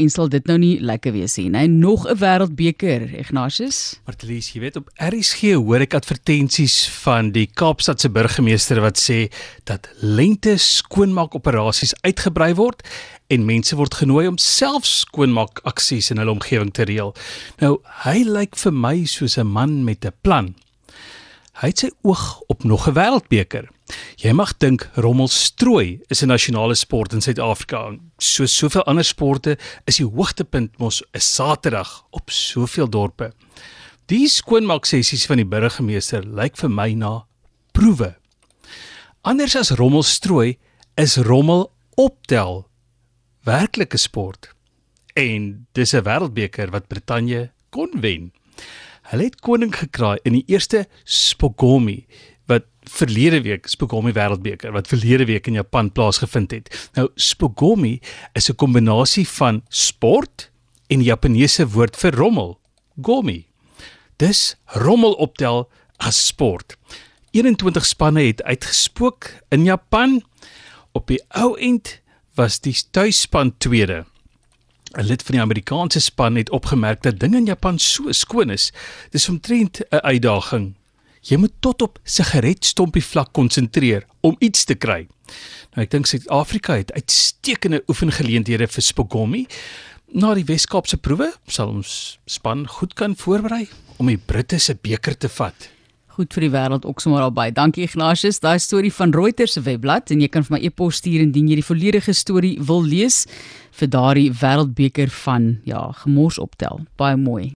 en sal dit nou nie lekker wees nie. Hy nog 'n wêreldbeker, Ignatius. Martelies, jy weet op RSG hoor ek advertensies van die Kaapstadse burgemeester wat sê dat lente skoonmaakoperasies uitgebrei word en mense word genooi om self skoonmaak aksies in hulle omgewing te reël. Nou, hy lyk vir my soos 'n man met 'n plan. Hy het sy oog op nog 'n wêreldbeker. Jy mag dink rommelstrooi is 'n nasionale sport in Suid-Afrika. Soos soveel ander sporte is die hoogtepunt mos 'n Saterdag op soveel dorpe. Die skoonmaak sessies van die burgemeester lyk vir my na proewe. Anders as rommelstrooi is rommel optel werklike sport. En dis 'n wêreldbeker wat Brittanje kon wen. Hulle het koning gekraai in die eerste Spogomi wat verlede week Spogomi Wêreldbeker wat verlede week in Japan plaasgevind het. Nou Spogomi is 'n kombinasie van sport en die Japaneese woord vir rommel, gomi. Dis rommel optel as sport. 21 spanne het uitgespook in Japan. Op die ou end was die tuisspan tweede. 'n Lid van die Amerikaanse span het opgemerk dat dinge in Japan so skoon is. Dis omtrent 'n uitdaging. Jy moet tot op sigaretstompie vlak konsentreer om iets te kry. Nou ek dink Suid-Afrika het uitstekende oefengeleenthede vir Spogomi. Na die Wes-Kaapse proewe sal ons span goed kan voorberei om die Britte se beker te vat goed vir die wêreld ook sommer al baie. Dankie Ignatius. Daai storie van Reuters se webblad en jy kan vir my e-pos stuur indien jy die volledige storie wil lees vir daardie wêreldbeker van ja, gemors optel. Baie mooi.